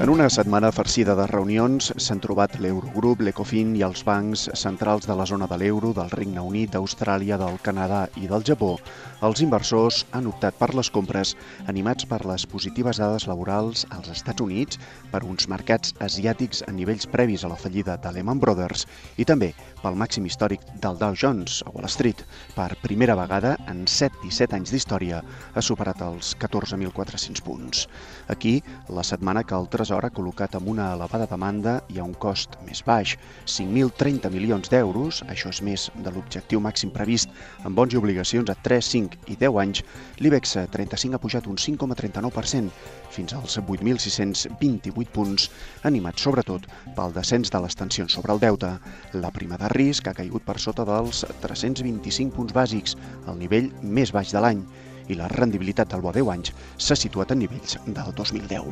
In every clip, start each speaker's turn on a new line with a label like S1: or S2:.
S1: En una setmana farcida de reunions s'han trobat l'Eurogrup, l'Ecofin i els bancs centrals de la zona de l'euro, del Regne Unit, d'Austràlia, del Canadà i del Japó. Els inversors han optat per les compres animats per les positives dades laborals als Estats Units, per uns mercats asiàtics a nivells previs a la fallida de Lehman Brothers i també pel màxim històric del Dow Jones a Wall Street. Per primera vegada en 7 i 7 anys d'història ha superat els 14.400 punts. Aquí, la setmana que el Tresor ha col·locat amb una elevada demanda i a un cost més baix, 5.030 milions d'euros, això és més de l'objectiu màxim previst en bons i obligacions a 3, 5 i 10 anys, l'IBEX 35 ha pujat un 5,39% fins als 8.628 punts, animat sobretot pel descens de les tensions sobre el deute. La prima de risc ha caigut per sota dels 325 punts bàsics, el nivell més baix de l'any, i la rendibilitat del bo 10 anys s'ha situat en nivells del 2010.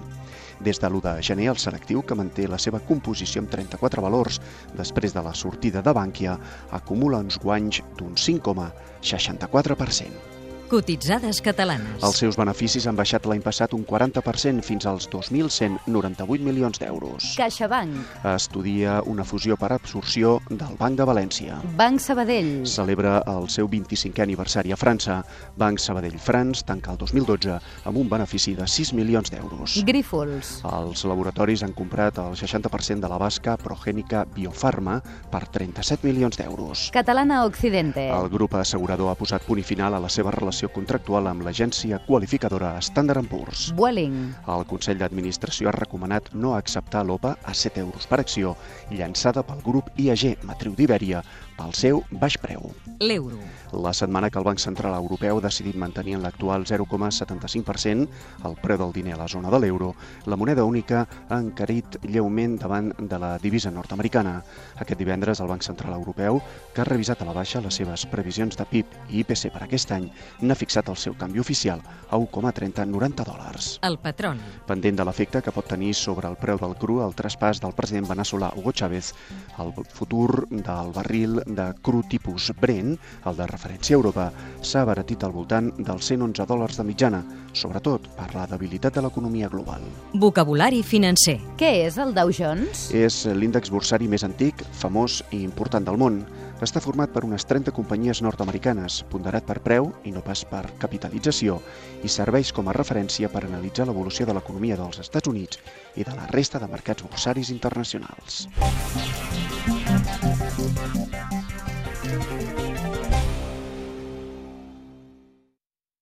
S1: Des de l'1 de gener, el selectiu, que manté la seva composició amb 34 valors després de la sortida de Bànquia, acumula uns guanys d'un 5,64%.
S2: Cotitzades catalanes.
S1: Els seus beneficis han baixat l'any passat un 40% fins als 2.198 milions d'euros.
S3: CaixaBank.
S1: Estudia una fusió per absorció del Banc de València.
S3: Banc Sabadell.
S1: Celebra el seu 25è aniversari a França. Banc Sabadell France tanca el 2012 amb un benefici de 6 milions d'euros.
S3: Grífols.
S1: Els laboratoris han comprat el 60% de la basca Progènica Biofarma per 37 milions d'euros.
S3: Catalana Occidente.
S1: El grup assegurador ha posat punt i final a la seva relació contractual amb l'agència qualificadora Standard Poor's.
S3: Vueling.
S1: El Consell d'Administració ha recomanat no acceptar l'OPA a 7 euros per acció llançada pel grup IAG Matriu d'Ibèria pel seu baix preu.
S2: L'euro.
S1: La setmana que el Banc Central Europeu ha decidit mantenir en l'actual 0,75% el preu del diner a la zona de l'euro, la moneda única ha encarit lleument davant de la divisa nord-americana. Aquest divendres el Banc Central Europeu, que ha revisat a la baixa les seves previsions de PIB i IPC per aquest any, n'ha fixat el seu canvi oficial a 1,3090 dòlars.
S2: El petroli.
S1: Pendent de l'efecte que pot tenir sobre el preu del cru el traspàs del president veneçolà Hugo Chávez, el futur del barril de cru tipus Brent, el de referència a Europa, s'ha abaratit al voltant dels 111 dòlars de mitjana, sobretot per la debilitat de l'economia global.
S2: Vocabulari financer.
S3: Què és el Dow Jones?
S1: És l'índex borsari més antic, famós i important del món. Està format per unes 30 companyies nord-americanes, ponderat per preu i no pas per capitalització, i serveix com a referència per analitzar l'evolució de l'economia dels Estats Units i de la resta de mercats borsaris internacionals.